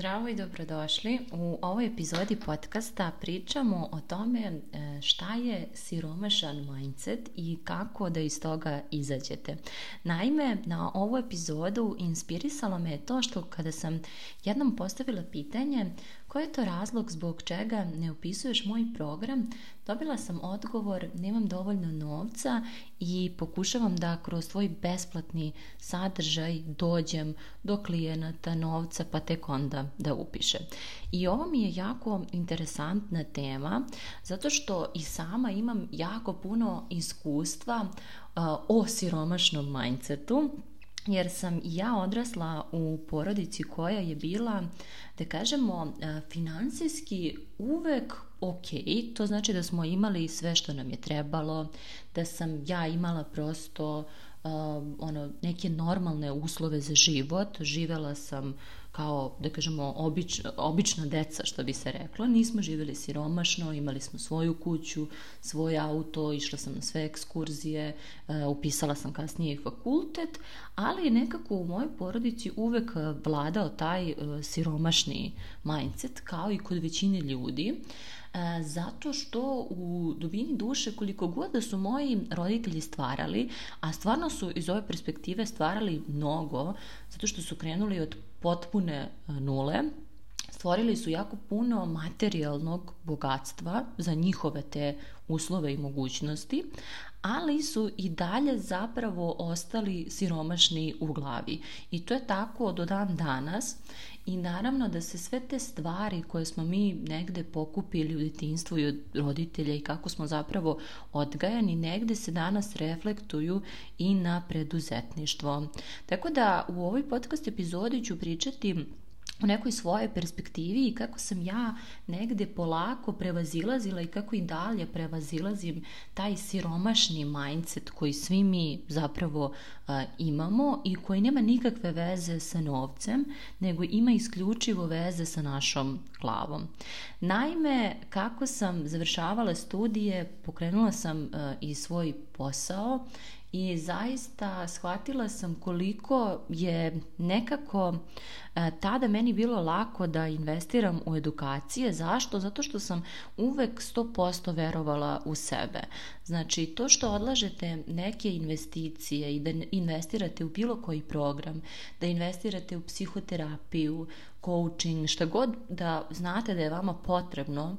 Zdravo i dobrodošli. U ovoj epizodi podcasta pričamo o tome e, šta je siromašan mindset i kako da iz toga izađete. Naime, na ovu epizodu inspirisalo me to što kada sam jednom postavila pitanje koji je to razlog zbog čega ne upisuješ moj program, dobila sam odgovor nemam dovoljno novca i pokušavam da kroz tvoj besplatni sadržaj dođem do klijenata, novca, pa tek onda da upiše. I ovo mi je jako interesantna tema, zato što i sama imam jako puno iskustva o siromašnom mindsetu, jer sam i ja odrasla u porodici koja je bila, da kažemo, uh, finansijski uvek ok, to znači da smo imali sve što nam je trebalo, da sam ja imala prosto ono, neke normalne uslove za život, živela sam kao, da kažemo, obič, obična deca, što bi se reklo. Nismo živjeli siromašno, imali smo svoju kuću, svoj auto, išla sam na sve ekskurzije, uh, upisala sam kasnije fakultet, ali nekako u mojoj porodici uvek vladao taj uh, siromašni mindset, kao i kod većine ljudi. E, zato što u dubini duše koliko god da su moji roditelji stvarali, a stvarno su iz ove perspektive stvarali mnogo, zato što su krenuli od potpune e, nule, stvorili su jako puno materijalnog bogatstva za njihove te uslove i mogućnosti, ali su i dalje zapravo ostali siromašni u glavi. I to je tako do dan danas i naravno da se sve te stvari koje smo mi negde pokupili u detinstvu i od roditelja i kako smo zapravo odgajani, negde se danas reflektuju i na preduzetništvo. Tako da u ovoj podcast epizodi ću pričati u nekoj svojoj perspektivi i kako sam ja negde polako prevazilazila i kako i dalje prevazilazim taj siromašni mindset koji svi mi zapravo uh, imamo i koji nema nikakve veze sa novcem, nego ima isključivo veze sa našom glavom. Naime, kako sam završavala studije, pokrenula sam uh, i svoj posao i zaista shvatila sam koliko je nekako e, tada meni bilo lako da investiram u edukacije. Zašto? Zato što sam uvek 100% verovala u sebe. Znači, to što odlažete neke investicije i da investirate u bilo koji program, da investirate u psihoterapiju, coaching, šta god da znate da je vama potrebno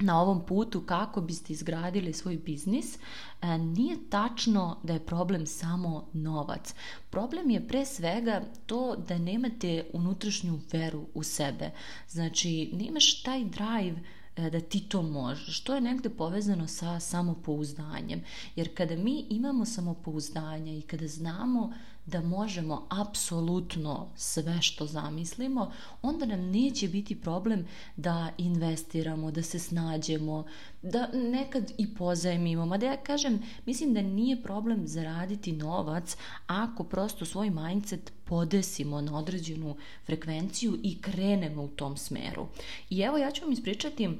na ovom putu kako biste izgradili svoj biznis, e, nije tačno da je problem samo novac. Problem je pre svega to da nemate unutrašnju veru u sebe. Znači, nemaš taj drive e, da ti to možeš. To je negde povezano sa samopouzdanjem. Jer kada mi imamo samopouzdanje i kada znamo da možemo apsolutno sve što zamislimo, onda nam neće biti problem da investiramo, da se snađemo, da nekad i pozajmimo. Ma da ja kažem, mislim da nije problem zaraditi novac ako prosto svoj mindset podesimo na određenu frekvenciju i krenemo u tom smeru. I evo ja ću vam ispričati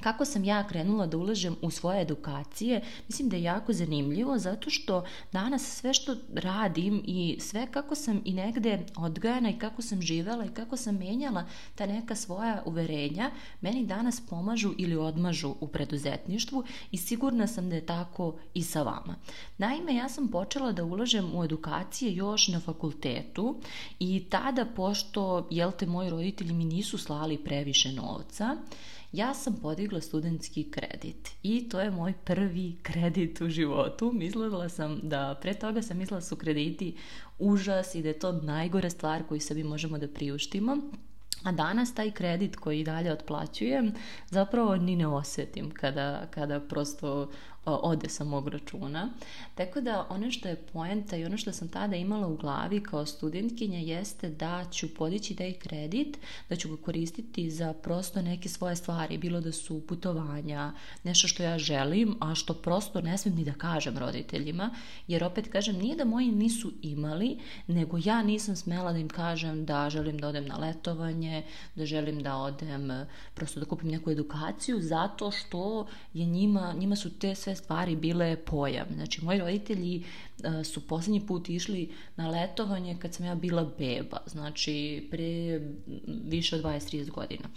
kako sam ja krenula da ulažem u svoje edukacije, mislim da je jako zanimljivo zato što danas sve što radim i sve kako sam i negde odgajana i kako sam živela i kako sam menjala ta neka svoja uverenja, meni danas pomažu ili odmažu u preduzetništvu i sigurna sam da je tako i sa vama. Naime, ja sam počela da ulažem u edukacije još na fakultetu i tada, pošto, jel te, moji roditelji mi nisu slali previše novca, ja sam podigla studentski kredit i to je moj prvi kredit u životu. Mislila sam da, pre toga sam mislila da su krediti užas i da je to najgore stvar koju sebi možemo da priuštimo. A danas taj kredit koji dalje otplaćujem zapravo ni ne osetim kada, kada prosto ode sa mog računa. Tako da ono što je poenta i ono što sam tada imala u glavi kao studentkinja jeste da ću podići taj kredit, da ću ga koristiti za prosto neke svoje stvari, bilo da su putovanja, nešto što ja želim, a što prosto ne smijem ni da kažem roditeljima, jer opet kažem, nije da moji nisu imali, nego ja nisam smela da im kažem da želim da odem na letovanje, da želim da odem prosto da kupim neku edukaciju, zato što je njima, njima su te sve stvari bile pojam. Znači, moji roditelji uh, su poslednji put išli na letovanje kad sam ja bila beba, znači pre više od 20-30 godina.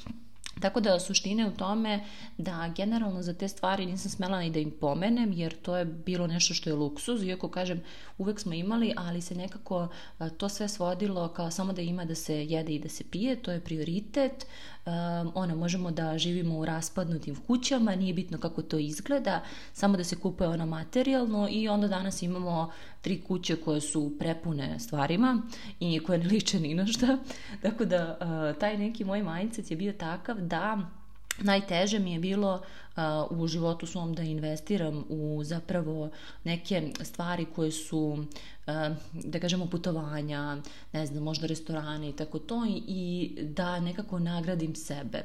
Tako da suština je u tome da generalno za te stvari nisam smela ni da im pomenem jer to je bilo nešto što je luksuz, iako kažem uvek smo imali, ali se nekako to sve svodilo kao samo da ima da se jede i da se pije, to je prioritet, ono, možemo da živimo u raspadnutim kućama, nije bitno kako to izgleda, samo da se kupuje ono materijalno i onda danas imamo tri kuće koje su prepune stvarima i koje ne liče ni na šta. Tako da uh, taj neki moj mindset je bio takav da najteže mi je bilo u životu svom da investiram u zapravo neke stvari koje su da kažemo putovanja, ne znam, možda restorane i tako to i da nekako nagradim sebe.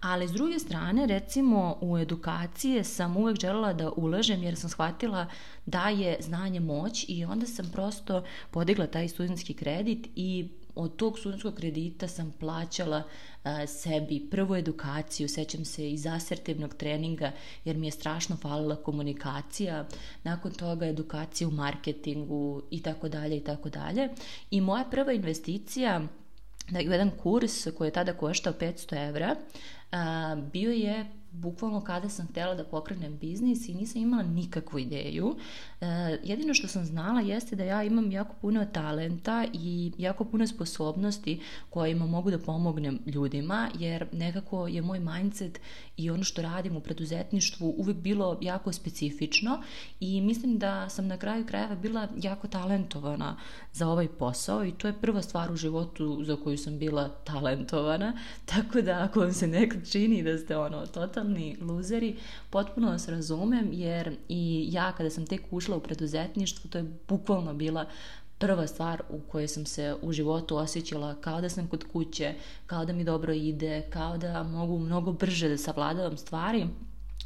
Ali s druge strane, recimo u edukacije sam uvek želela da ulažem jer sam shvatila da je znanje moć i onda sam prosto podigla taj studentski kredit i od tog studentskog kredita sam plaćala a, sebi prvu edukaciju, sećam se iz asertivnog treninga jer mi je strašno falila komunikacija, nakon toga edukacija u marketingu i tako dalje i tako dalje. I moja prva investicija da je jedan kurs koji je tada koštao 500 evra, a, bio je bukvalno kada sam htela da pokrenem biznis i nisam imala nikakvu ideju. E, jedino što sam znala jeste da ja imam jako puno talenta i jako puno sposobnosti kojima mogu da pomognem ljudima, jer nekako je moj mindset i ono što radim u preduzetništvu uvek bilo jako specifično i mislim da sam na kraju krajeva bila jako talentovana za ovaj posao i to je prva stvar u životu za koju sam bila talentovana, tako da ako vam se nekad čini da ste ono totalni luzeri, potpuno vas razumem jer i ja kada sam tek ušla u preduzetništvo, to je bukvalno bila prva stvar u kojoj sam se u životu osjećala kao da sam kod kuće, kao da mi dobro ide, kao da mogu mnogo brže da savladavam stvari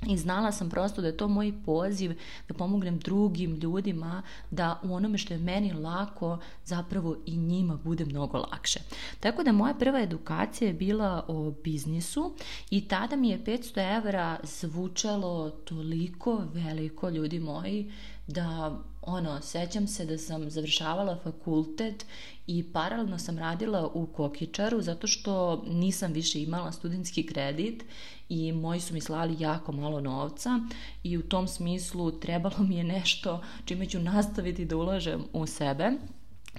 I znala sam prosto da je to moj poziv da pomognem drugim ljudima da u onome što je meni lako zapravo i njima bude mnogo lakše. Tako da moja prva edukacija je bila o biznisu i tada mi je 500 evra zvučalo toliko veliko ljudi moji da ono, sećam se da sam završavala fakultet i paralelno sam radila u Kokičaru zato što nisam više imala studentski kredit i moji su mi slali jako malo novca i u tom smislu trebalo mi je nešto čime ću nastaviti da ulažem u sebe.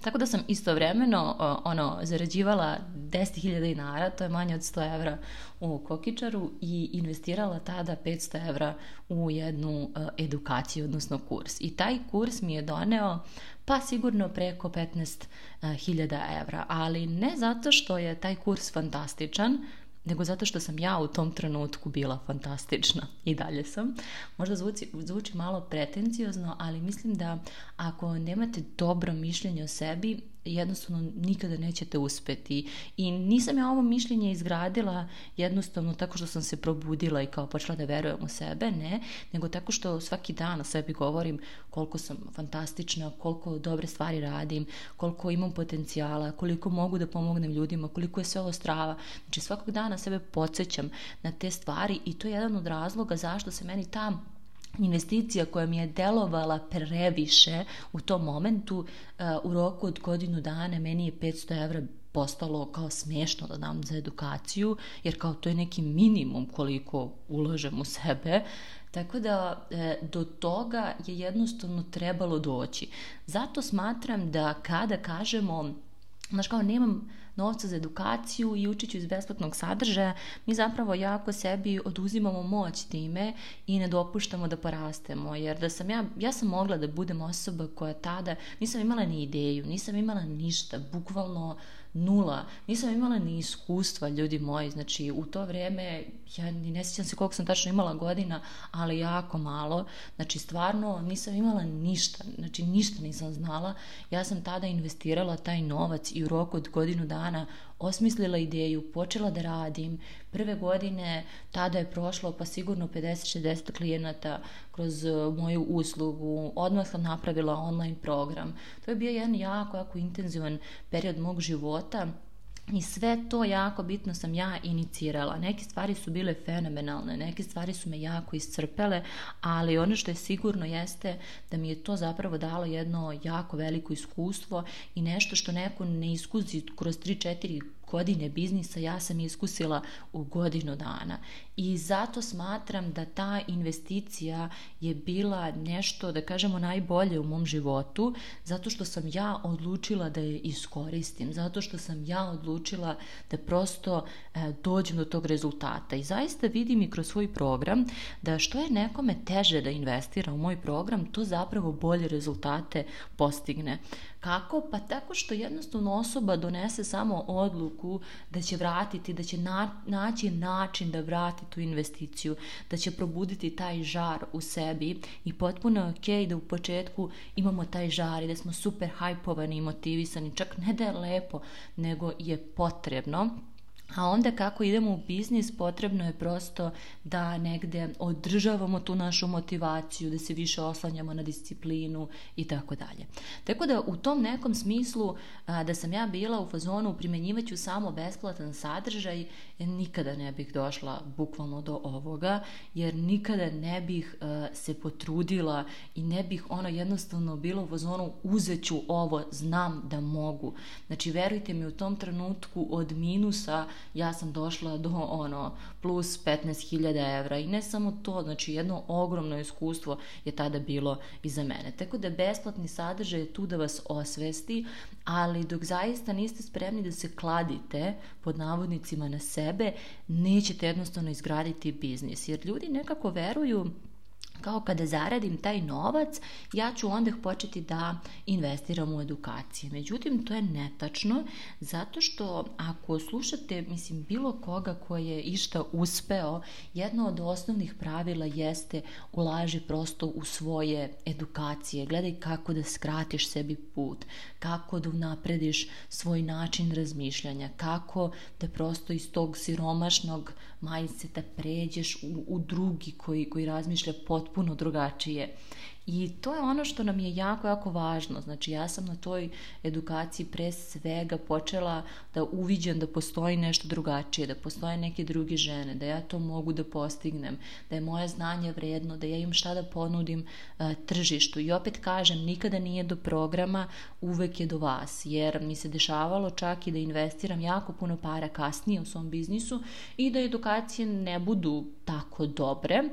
Tako da sam istovremeno ono, zarađivala 10.000 dinara, to je manje od 100 evra u Kokičaru i investirala tada 500 evra u jednu edukaciju, odnosno kurs. I taj kurs mi je doneo pa sigurno preko 15.000 evra, ali ne zato što je taj kurs fantastičan, nego zato što sam ja u tom trenutku bila fantastična i dalje sam. Možda zvuči, zvuči malo pretenciozno, ali mislim da ako nemate dobro mišljenje o sebi, jednostavno nikada nećete uspeti. I nisam ja ovo mišljenje izgradila jednostavno tako što sam se probudila i kao počela da verujem u sebe, ne, nego tako što svaki dan o sebi govorim koliko sam fantastična, koliko dobre stvari radim, koliko imam potencijala, koliko mogu da pomognem ljudima, koliko je sve ovo strava. Znači svakog dana sebe podsjećam na te stvari i to je jedan od razloga zašto se meni ta investicija koja mi je delovala previše u tom momentu, uh, u roku od godinu dana meni je 500 evra postalo kao smešno da dam za edukaciju, jer kao to je neki minimum koliko ulažem u sebe, Tako da e, do toga je jednostavno trebalo doći. Zato smatram da kada kažemo, znaš kao nemam novca za edukaciju i učit ću iz besplatnog sadržaja, mi zapravo jako sebi oduzimamo moć time i ne dopuštamo da porastemo. Jer da sam ja, ja sam mogla da budem osoba koja tada, nisam imala ni ideju, nisam imala ništa, bukvalno nula. Nisam imala ni iskustva, ljudi moji, znači u to vreme, ja ni ne sjećam se koliko sam tačno imala godina, ali jako malo, znači stvarno nisam imala ništa, znači ništa nisam znala, ja sam tada investirala taj novac i u roku od godinu dana osmislila ideju, počela da radim. Prve godine tada je prošlo pa sigurno 50-60 klijenata kroz e, moju uslugu. Odmah sam napravila online program. To je bio jedan jako, jako intenzivan period mog života I sve to jako bitno sam ja inicirala. Neke stvari su bile fenomenalne, neke stvari su me jako iscrpele, ali ono što je sigurno jeste da mi je to zapravo dalo jedno jako veliko iskustvo i nešto što neko ne iskuzi kroz 3-4 godine biznisa ja sam iskusila u godinu dana i zato smatram da ta investicija je bila nešto, da kažemo, najbolje u mom životu, zato što sam ja odlučila da je iskoristim, zato što sam ja odlučila da prosto e, dođem do tog rezultata i zaista vidim i kroz svoj program da što je nekome teže da investira u moj program, to zapravo bolje rezultate postigne. Kako? Pa tako što jednostavno osoba donese samo odluku da će vratiti, da će na, naći način da vrati tu investiciju, da će probuditi taj žar u sebi i potpuno je ok da u početku imamo taj žar i da smo super hajpovani i motivisani, čak ne da je lepo, nego je potrebno A onda kako idemo u biznis potrebno je prosto da negde održavamo tu našu motivaciju, da se više oslanjamo na disciplinu i tako dalje. Tako da u tom nekom smislu da sam ja bila u fazonu primenjivaću samo besplatan sadržaj, nikada ne bih došla bukvalno do ovoga, jer nikada ne bih a, se potrudila i ne bih ono jednostavno bilo u fazonu uzeću ovo, znam da mogu. Znači verujte mi u tom trenutku od minusa ja sam došla do ono plus 15.000 evra i ne samo to, znači jedno ogromno iskustvo je tada bilo iza mene. Tako da besplatni sadržaj je tu da vas osvesti, ali dok zaista niste spremni da se kladite pod navodnicima na sebe, nećete jednostavno izgraditi biznis. Jer ljudi nekako veruju kao kada zaradim taj novac, ja ću onda početi da investiram u edukacije. Međutim, to je netačno, zato što ako slušate, mislim, bilo koga ko je išta uspeo, jedno od osnovnih pravila jeste ulaži prosto u svoje edukacije. Gledaj kako da skratiš sebi put, kako da unaprediš svoj način razmišljanja, kako da prosto iz tog siromašnog mindseta pređeš u, u drugi koji, koji razmišlja potpuno drugačije. I to je ono što nam je jako, jako važno. Znači ja sam na toj edukaciji pre svega počela da uviđam da postoji nešto drugačije, da postoje neke druge žene, da ja to mogu da postignem, da je moje znanje vredno, da ja imam šta da ponudim uh, tržištu. I opet kažem, nikada nije do programa, uvek je do vas, jer mi se dešavalo čak i da investiram jako puno para kasnije u svom biznisu i da edukacije ne budu tako dobre,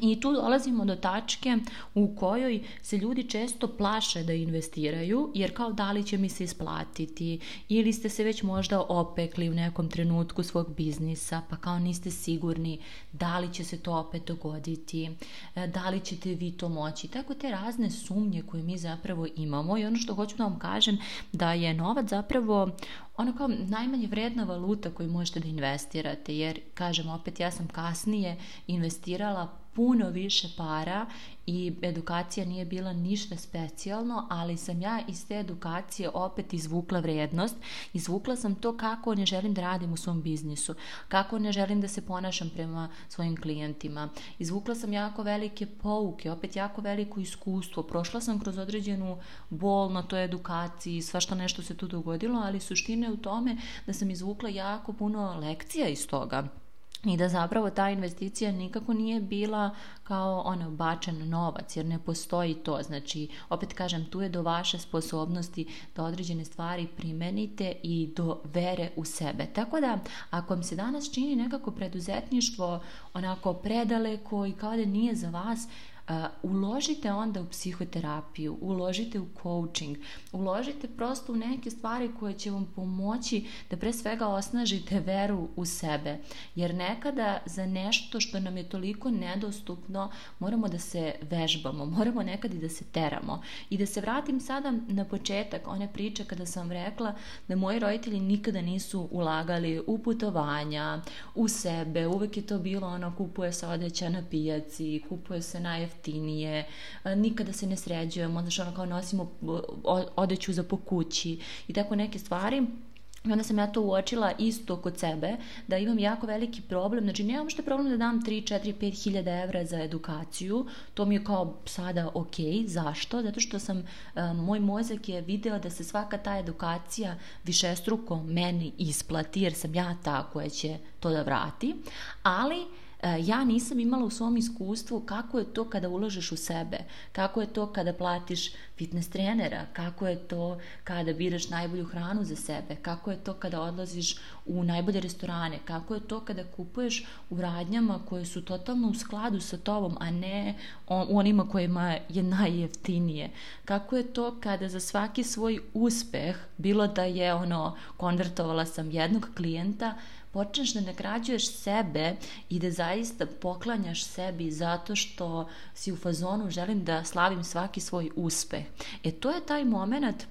I tu dolazimo do tačke u kojoj se ljudi često plaše da investiraju, jer kao da li će mi se isplatiti, ili ste se već možda opekli u nekom trenutku svog biznisa, pa kao niste sigurni da li će se to opet dogoditi, e, da li ćete vi to moći. Tako te razne sumnje koje mi zapravo imamo. I ono što hoću da vam kažem da je novac zapravo ono kao najmanje vredna valuta koju možete da investirate, jer kažem opet ja sam kasnije investirala puno više para i edukacija nije bila ništa specijalno, ali sam ja iz te edukacije opet izvukla vrednost, izvukla sam to kako ne želim da radim u svom biznisu, kako ne želim da se ponašam prema svojim klijentima. Izvukla sam jako velike pouke, opet jako veliko iskustvo, prošla sam kroz određenu bol na toj edukaciji, svašta nešto se tu dogodilo, ali suština je u tome da sam izvukla jako puno lekcija iz toga i da zapravo ta investicija nikako nije bila kao ono bačen novac jer ne postoji to. Znači opet kažem tu je do vaše sposobnosti da određene stvari primenite i do vere u sebe. Tako da ako vam se danas čini nekako preduzetništvo onako predaleko i kao da nije za vas uložite onda u psihoterapiju, uložite u coaching, uložite prosto u neke stvari koje će vam pomoći da pre svega osnažite veru u sebe. Jer nekada za nešto što nam je toliko nedostupno moramo da se vežbamo, moramo nekad i da se teramo. I da se vratim sada na početak one priče kada sam rekla da moji roditelji nikada nisu ulagali u putovanja, u sebe, uvek je to bilo ono kupuje se odeća na pijaci, kupuje se najjeftinije jeftinije, nikada se ne sređujemo, znači ono kao nosimo odeću za po kući i tako neke stvari. I onda sam ja to uočila isto kod sebe, da imam jako veliki problem, znači nemam što problem da dam 3, 4, 5 hiljada evra za edukaciju, to mi je kao sada ok, zašto? Zato što sam, uh, moj mozak je video da se svaka ta edukacija višestruko meni isplati, jer sam ja ta koja će to da vrati, ali E, ja nisam imala u svom iskustvu kako je to kada ulažeš u sebe, kako je to kada platiš fitness trenera, kako je to kada biraš najbolju hranu za sebe, kako je to kada odlaziš u najbolje restorane, kako je to kada kupuješ u radnjama koje su totalno u skladu sa tobom, a ne u onima kojima je najjeftinije. Kako je to kada za svaki svoj uspeh, bilo da je ono, konvertovala sam jednog klijenta, počneš da nagrađuješ sebe i da zaista poklanjaš sebi zato što si u fazonu želim da slavim svaki svoj uspeh. E to je taj moment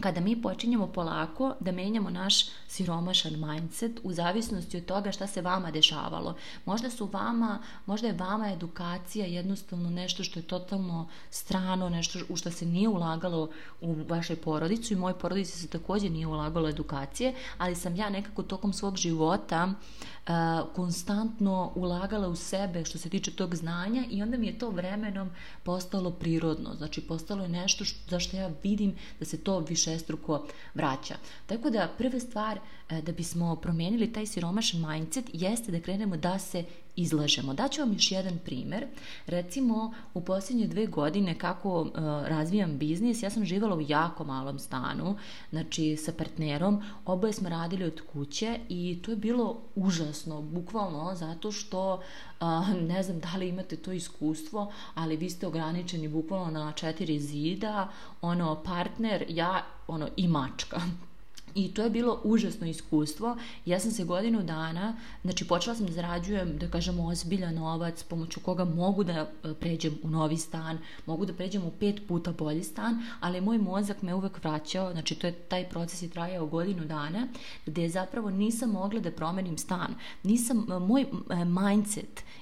kada mi počinjemo polako da menjamo naš siromašan mindset u zavisnosti od toga šta se vama dešavalo. Možda su vama, možda je vama edukacija jednostavno nešto što je totalno strano, nešto u što se nije ulagalo u vašoj porodicu i moj porodici se takođe nije ulagalo edukacije, ali sam ja nekako tokom svog života uh, konstantno ulagala u sebe što se tiče tog znanja i onda mi je to vremenom postalo prirodno. Znači, postalo je nešto što, zašto ja vidim da se to višestruko vraća. Tako da, prva stvar da bismo promenili taj siromašan mindset jeste da krenemo da se izlažemo. Daću vam još jedan primer. Recimo, u posljednje dve godine kako uh, razvijam biznis, ja sam živala u jako malom stanu, znači sa partnerom, oboje smo radili od kuće i to je bilo užasno, bukvalno, zato što uh, ne znam da li imate to iskustvo, ali vi ste ograničeni bukvalno na četiri zida, ono, partner, ja, ono, i mačka I to je bilo užasno iskustvo. Ja sam se godinu dana, znači počela sam da zarađujem, da kažem, ozbiljan novac, pomoću koga mogu da e, pređem u novi stan, mogu da pređem u pet puta bolji stan, ali moj mozak me uvek vraćao, znači to je, taj proces je trajao godinu dana, gde zapravo nisam mogla da promenim stan. Nisam, moj e, mindset E,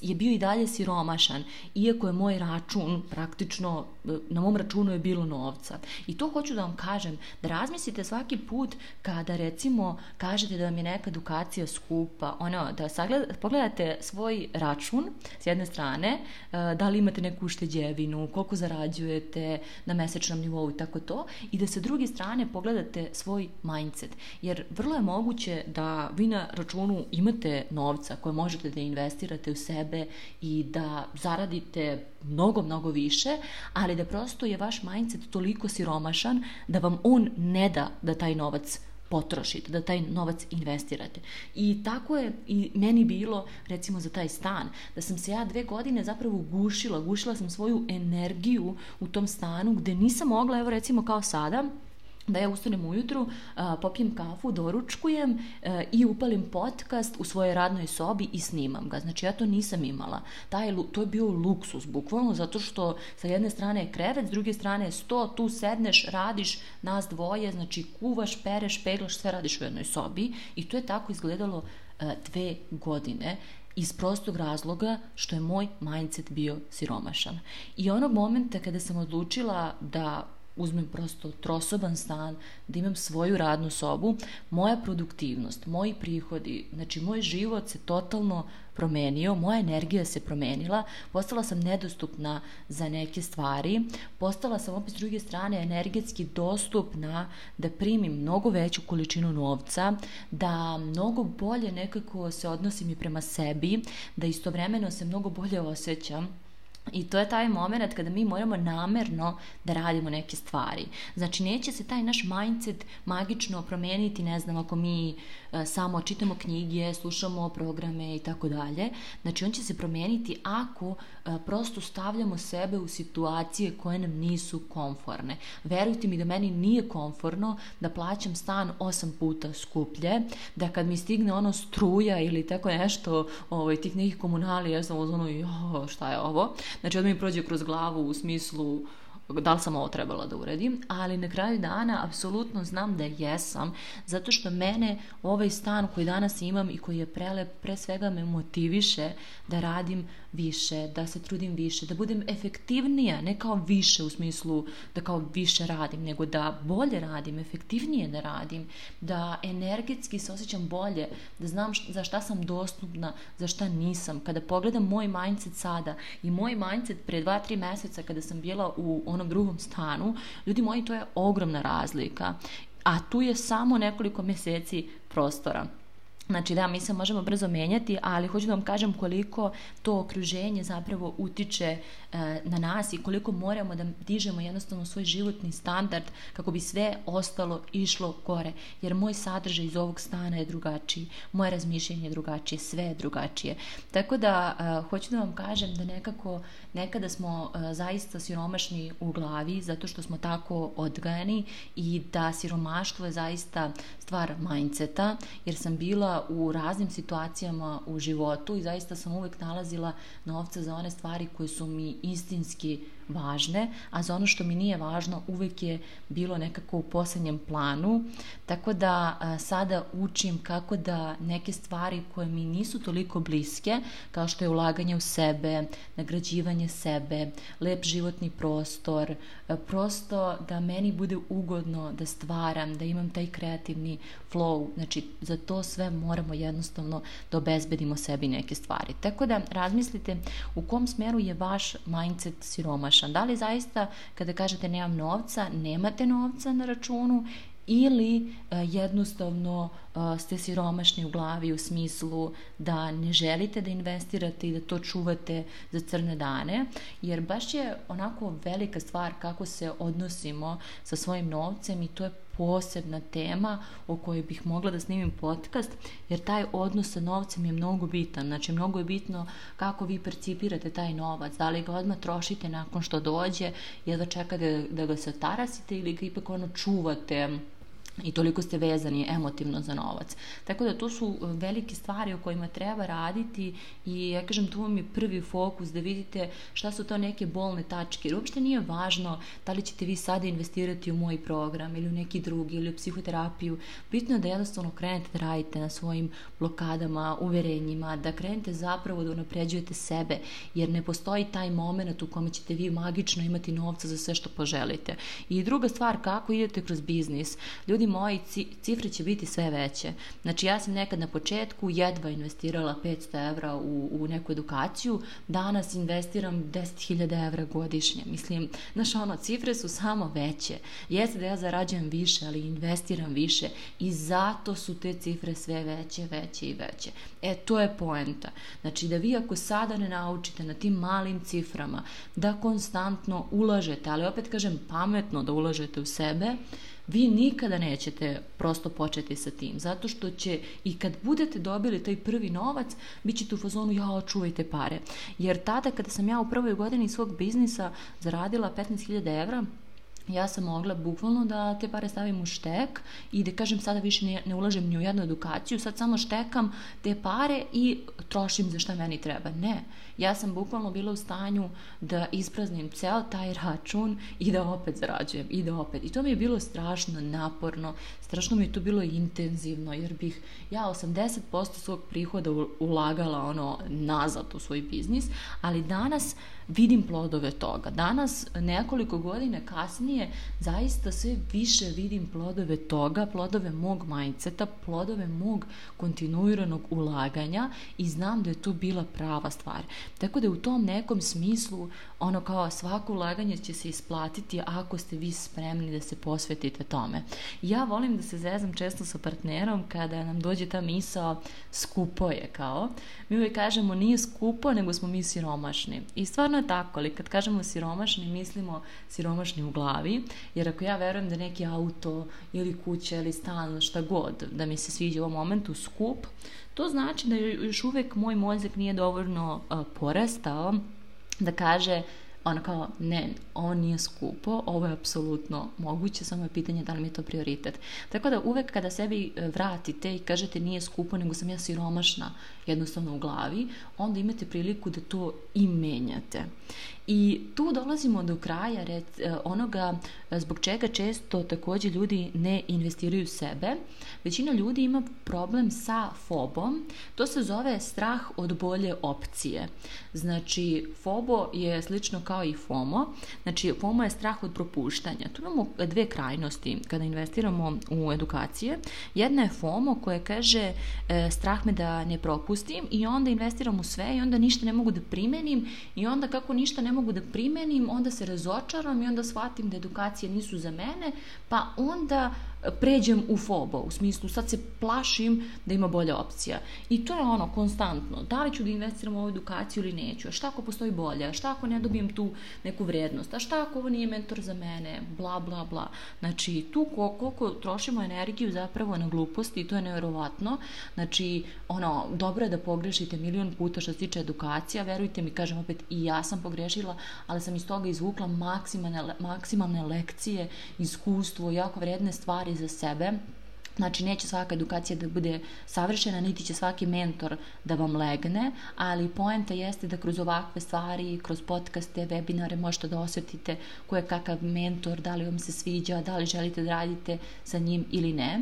je bio i dalje siromašan, iako je moj račun praktično, e, na mom računu je bilo novca. I to hoću da vam kažem, da razmislite svaki put kada recimo kažete da vam je neka edukacija skupa, ono, da sagled, pogledate svoj račun s jedne strane, e, da li imate neku ušteđevinu, koliko zarađujete na mesečnom nivou i tako to, i da sa druge strane pogledate svoj mindset. Jer vrlo je moguće da vi na računu imate novca koje možete da investirate u sebe i da zaradite mnogo, mnogo više, ali da prosto je vaš mindset toliko siromašan da vam on ne da da taj novac potrošite, da taj novac investirate. I tako je i meni bilo, recimo, za taj stan, da sam se ja dve godine zapravo gušila, gušila sam svoju energiju u tom stanu gde nisam mogla, evo recimo kao sada, da ja ustanem ujutru, popijem kafu, doručkujem e, i upalim podcast u svojoj radnoj sobi i snimam ga. Znači ja to nisam imala. Taj, to je bio luksus, bukvalno, zato što sa jedne strane je krevet, s druge strane je sto, tu sedneš, radiš, nas dvoje, znači kuvaš, pereš, peglaš, sve radiš u jednoj sobi i to je tako izgledalo e, dve godine iz prostog razloga što je moj mindset bio siromašan. I onog momenta kada sam odlučila da uzmem prosto trosoban stan, da imam svoju radnu sobu, moja produktivnost, moji prihodi, znači moj život se totalno promenio, moja energija se promenila, postala sam nedostupna za neke stvari, postala sam opet s druge strane energetski dostupna da primim mnogo veću količinu novca, da mnogo bolje nekako se odnosim i prema sebi, da istovremeno se mnogo bolje osjećam I to je taj moment kada mi moramo namerno da radimo neke stvari. Znači, neće se taj naš mindset magično promeniti, ne znam, ako mi uh, samo čitamo knjige, slušamo programe i tako dalje. Znači, on će se promeniti ako prosto stavljamo sebe u situacije koje nam nisu konforne. Verujte mi da meni nije konforno da plaćam stan osam puta skuplje, da kad mi stigne ono struja ili tako nešto, ovaj, tih nekih komunalija, ja sam ono, jo, šta je ovo? Znači, odmah mi prođe kroz glavu u smislu da li sam ovo trebala da uradim, ali na kraju dana apsolutno znam da jesam, zato što mene ovaj stan koji danas imam i koji je prelep, pre svega me motiviše da radim više, da se trudim više, da budem efektivnija, ne kao više u smislu da kao više radim, nego da bolje radim, efektivnije da radim, da energetski se osjećam bolje, da znam za šta sam dostupna, za šta nisam. Kada pogledam moj mindset sada i moj mindset pre 2-3 meseca kada sam bila u drugom stanu, ljudi moji, to je ogromna razlika. A tu je samo nekoliko meseci prostora. Znači da, mi se možemo brzo menjati, ali hoću da vam kažem koliko to okruženje zapravo utiče e, na nas i koliko moramo da dižemo jednostavno svoj životni standard kako bi sve ostalo išlo gore. Jer moj sadržaj iz ovog stana je drugačiji, moje razmišljenje je drugačije, sve je drugačije. Tako da e, hoću da vam kažem da nekako nekada smo e, zaista siromašni u glavi zato što smo tako odgajani i da siromaštvo je zaista stvar mindseta jer sam bila u raznim situacijama u životu i zaista sam uvek nalazila novca za one stvari koje su mi istinski važne, a za ono što mi nije važno uvek je bilo nekako u poslednjem planu, tako da a, sada učim kako da neke stvari koje mi nisu toliko bliske, kao što je ulaganje u sebe, nagrađivanje sebe, lep životni prostor, a, prosto da meni bude ugodno da stvaram, da imam taj kreativni flow, znači za to sve moramo jednostavno da obezbedimo sebi neke stvari. Tako da razmislite u kom smeru je vaš mindset siromaš pogrešan. Da li zaista kada kažete nemam novca, nemate novca na računu ili e, jednostavno e, ste siromašni u glavi u smislu da ne želite da investirate i da to čuvate za crne dane, jer baš je onako velika stvar kako se odnosimo sa svojim novcem i to je posebna tema o kojoj bih mogla da snimim podcast, jer taj odnos sa novcem je mnogo bitan. Znači, mnogo je bitno kako vi percipirate taj novac, da li ga odmah trošite nakon što dođe, jedva čekate da ga se otarasite ili ga ipak ono čuvate i toliko ste vezani emotivno za novac. Tako da to su e, velike stvari o kojima treba raditi i ja kažem tu vam je prvi fokus da vidite šta su to neke bolne tačke. Jer uopšte nije važno da li ćete vi sada investirati u moj program ili u neki drugi ili u psihoterapiju. Bitno je da jednostavno krenete da radite na svojim blokadama, uverenjima, da krenete zapravo da unapređujete sebe jer ne postoji taj moment u kome ćete vi magično imati novca za sve što poželite. I druga stvar, kako idete kroz biznis. Ljudi moji cifre će biti sve veće. Znači ja sam nekad na početku jedva investirala 500 evra u, u neku edukaciju, danas investiram 10.000 evra godišnje. Mislim, znaš ono, cifre su samo veće. Jeste da ja zarađujem više, ali investiram više i zato su te cifre sve veće, veće i veće. E, to je poenta. Znači da vi ako sada ne naučite na tim malim ciframa da konstantno ulažete, ali opet kažem pametno da ulažete u sebe, vi nikada nećete prosto početi sa tim, zato što će i kad budete dobili taj prvi novac, bit ćete u fazonu ja čuvajte pare. Jer tada kada sam ja u prvoj godini svog biznisa zaradila 15.000 evra, ja sam mogla bukvalno da te pare stavim u štek i da kažem sada više ne, ne ulažem ni u jednu edukaciju, sad samo štekam te pare i trošim za šta meni treba. Ne, ja sam bukvalno bila u stanju da ispraznim ceo taj račun i da opet zarađujem i da opet. I to mi je bilo strašno naporno, strašno mi je to bilo intenzivno jer bih ja 80% svog prihoda ulagala ono nazad u svoj biznis, ali danas vidim plodove toga. Danas, nekoliko godina kasnije, zaista sve više vidim plodove toga, plodove mog mindseta, plodove mog kontinuiranog ulaganja i znam da je to bila prava stvar. Tako da u tom nekom smislu, ono kao svako ulaganje će se isplatiti ako ste vi spremni da se posvetite tome. Ja volim da se zezam često sa partnerom kada nam dođe ta misao skupo je kao. Mi uvijek kažemo nije skupo, nego smo mi siromašni. I stvarno je tako, ali kad kažemo siromašni, mislimo siromašni u glavi, jer ako ja verujem da neki auto ili kuća ili stan, šta god, da mi se sviđa u ovom momentu skup, to znači da još uvek moj mozak nije dovoljno uh, porastao da kaže ono kao, ne, ovo nije skupo, ovo je apsolutno moguće, samo je pitanje da li mi je to prioritet. Tako da uvek kada sebi e, vratite i kažete nije skupo, nego sam ja siromašna jednostavno u glavi, onda imate priliku da to i menjate. I tu dolazimo do kraja rec, onoga zbog čega često takođe ljudi ne investiraju sebe. Većina ljudi ima problem sa fobom. To se zove strah od bolje opcije. Znači, fobo je slično kao i FOMO. Znači, FOMO je strah od propuštanja. Tu imamo dve krajnosti kada investiramo u edukacije. Jedna je FOMO koja kaže e, strah me da ne propustim i onda investiram u sve i onda ništa ne mogu da primenim i onda kako ništa ne mogu da primenim, onda se razočaram i onda shvatim da edukacije nisu za mene, pa onda pređem u fobo, u smislu sad se plašim da ima bolja opcija. I to je ono, konstantno. Da li ću da investiram u ovu edukaciju ili neću? A šta ako postoji bolja? A šta ako ne dobijem tu neku vrednost? A šta ako ovo nije mentor za mene? Bla, bla, bla. Znači, tu koliko trošimo energiju zapravo na gluposti to je nevjerovatno. Znači, ono, dobro je da pogrešite milion puta što se tiče edukacija. Verujte mi, kažem opet, i ja sam pogrešila, ali sam iz toga izvukla maksimalne, maksimalne lekcije, iskustvo, jako vredne stvari stvari za sebe, Znači, neće svaka edukacija da bude savršena, niti će svaki mentor da vam legne, ali poenta jeste da kroz ovakve stvari, kroz podcaste, webinare možete da osetite ko je kakav mentor, da li vam se sviđa, da li želite da radite sa njim ili ne.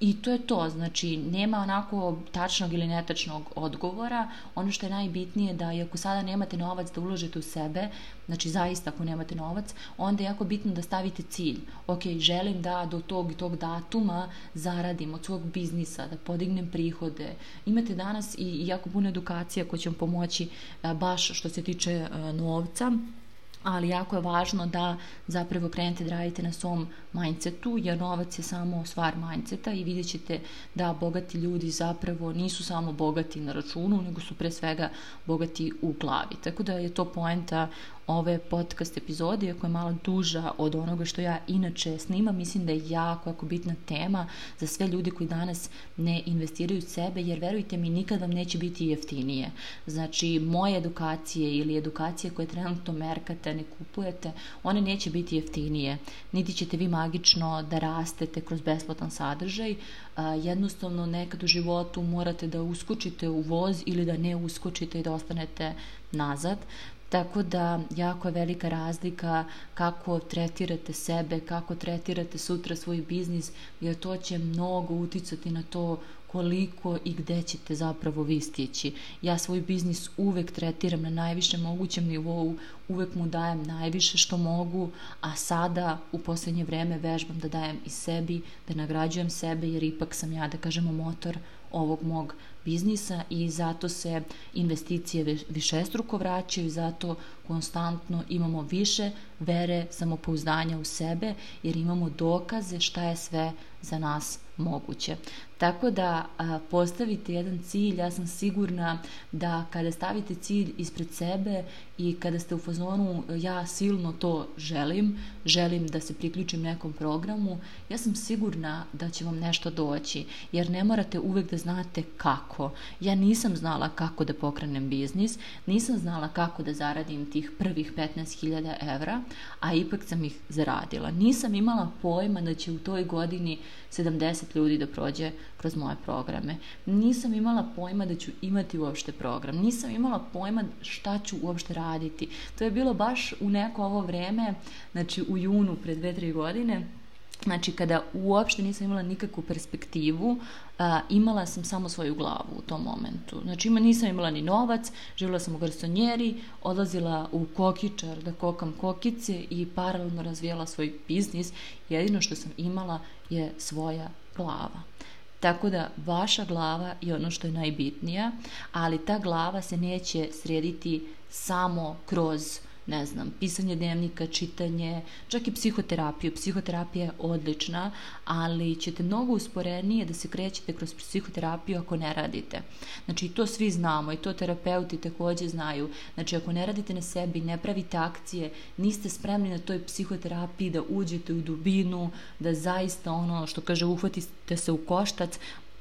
I to je to, znači nema onako tačnog ili netačnog odgovora. Ono što je najbitnije da i ako sada nemate novac da uložite u sebe, znači zaista ako nemate novac, onda je jako bitno da stavite cilj. Ok, želim da do tog i tog datuma zaradim od svog biznisa, da podignem prihode. Imate danas i jako puno edukacija koja će vam pomoći baš što se tiče novca ali jako je važno da zapravo krenete da radite na svom mindsetu, jer novac je samo stvar mindseta i vidjet ćete da bogati ljudi zapravo nisu samo bogati na računu, nego su pre svega bogati u glavi. Tako da je to poenta ove podcast epizode, iako je malo duža od onoga što ja inače snimam, mislim da je jako, jako bitna tema za sve ljudi koji danas ne investiraju sebe, jer verujte mi, nikad vam neće biti jeftinije. Znači, moje edukacije ili edukacije koje trenutno merkate, ne kupujete, one neće biti jeftinije. Niti ćete vi magično da rastete kroz besplatan sadržaj, jednostavno nekad u životu morate da uskočite u voz ili da ne uskočite i da ostanete nazad. Tako da jako je velika razlika kako tretirate sebe, kako tretirate sutra svoj biznis, jer to će mnogo uticati na to koliko i gde ćete zapravo vi stići. Ja svoj biznis uvek tretiram na najvišem mogućem nivou, uvek mu dajem najviše što mogu, a sada u poslednje vreme vežbam da dajem i sebi, da nagrađujem sebe, jer ipak sam ja, da kažemo, motor ovog mog biznisa i zato se investicije višestruko vraćaju, zato konstantno imamo više vere, samopouzdanja u sebe, jer imamo dokaze šta je sve za nas moguće. Tako da postavite jedan cilj, ja sam sigurna da kada stavite cilj ispred sebe i kada ste u fazonu ja silno to želim, želim da se priključim nekom programu, ja sam sigurna da će vam nešto doći, jer ne morate uvek da znate kako. Ja nisam znala kako da pokrenem biznis, nisam znala kako da zaradim tih prvih 15.000 evra, a ipak sam ih zaradila. Nisam imala pojma da će u toj godini 70 ljudi da prođe kroz moje programe. Nisam imala pojma da ću imati uopšte program. Nisam imala pojma šta ću uopšte raditi. To je bilo baš u neko ovo vreme, znači u junu pre dve, tri godine, Znači, kada uopšte nisam imala nikakvu perspektivu, a, imala sam samo svoju glavu u tom momentu. Znači, ima, nisam imala ni novac, živjela sam u garsonjeri, odlazila u kokičar da kokam kokice i paralelno razvijala svoj biznis. Jedino što sam imala je svoja glava. Tako da vaša glava je ono što je najbitnija, ali ta glava se neće srediti samo kroz ne znam, pisanje dnevnika, čitanje, čak i psihoterapiju. Psihoterapija je odlična, ali ćete mnogo usporenije da se krećete kroz psihoterapiju ako ne radite. Znači, to svi znamo i to terapeuti takođe znaju. Znači, ako ne radite na sebi, ne pravite akcije, niste spremni na toj psihoterapiji da uđete u dubinu, da zaista ono što kaže uhvatite se u koštac,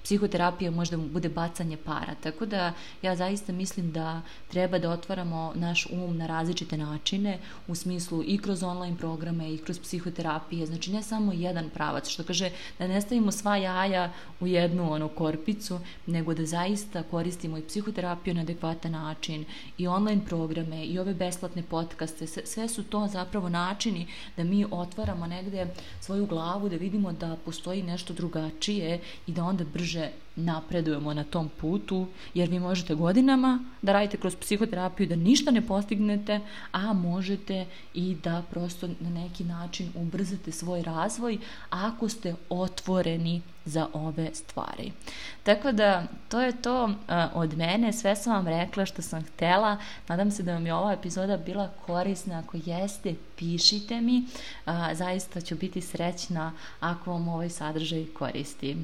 psihoterapija možda bude bacanje para. Tako da ja zaista mislim da treba da otvaramo naš um na različite načine u smislu i kroz online programe i kroz psihoterapije. Znači ne samo jedan pravac, što kaže da ne stavimo sva jaja u jednu onu korpicu, nego da zaista koristimo i psihoterapiju na adekvatan način i online programe i ove besplatne podcaste. Sve su to zapravo načini da mi otvaramo negde svoju glavu, da vidimo da postoji nešto drugačije i da onda brže napredujemo na tom putu, jer vi možete godinama da radite kroz psihoterapiju, da ništa ne postignete, a možete i da prosto na neki način ubrzate svoj razvoj ako ste otvoreni za ove stvari. Tako da, to je to od mene, sve sam vam rekla što sam htela, nadam se da vam je ova epizoda bila korisna, ako jeste, pišite mi, zaista ću biti srećna ako vam ovaj sadržaj koristi.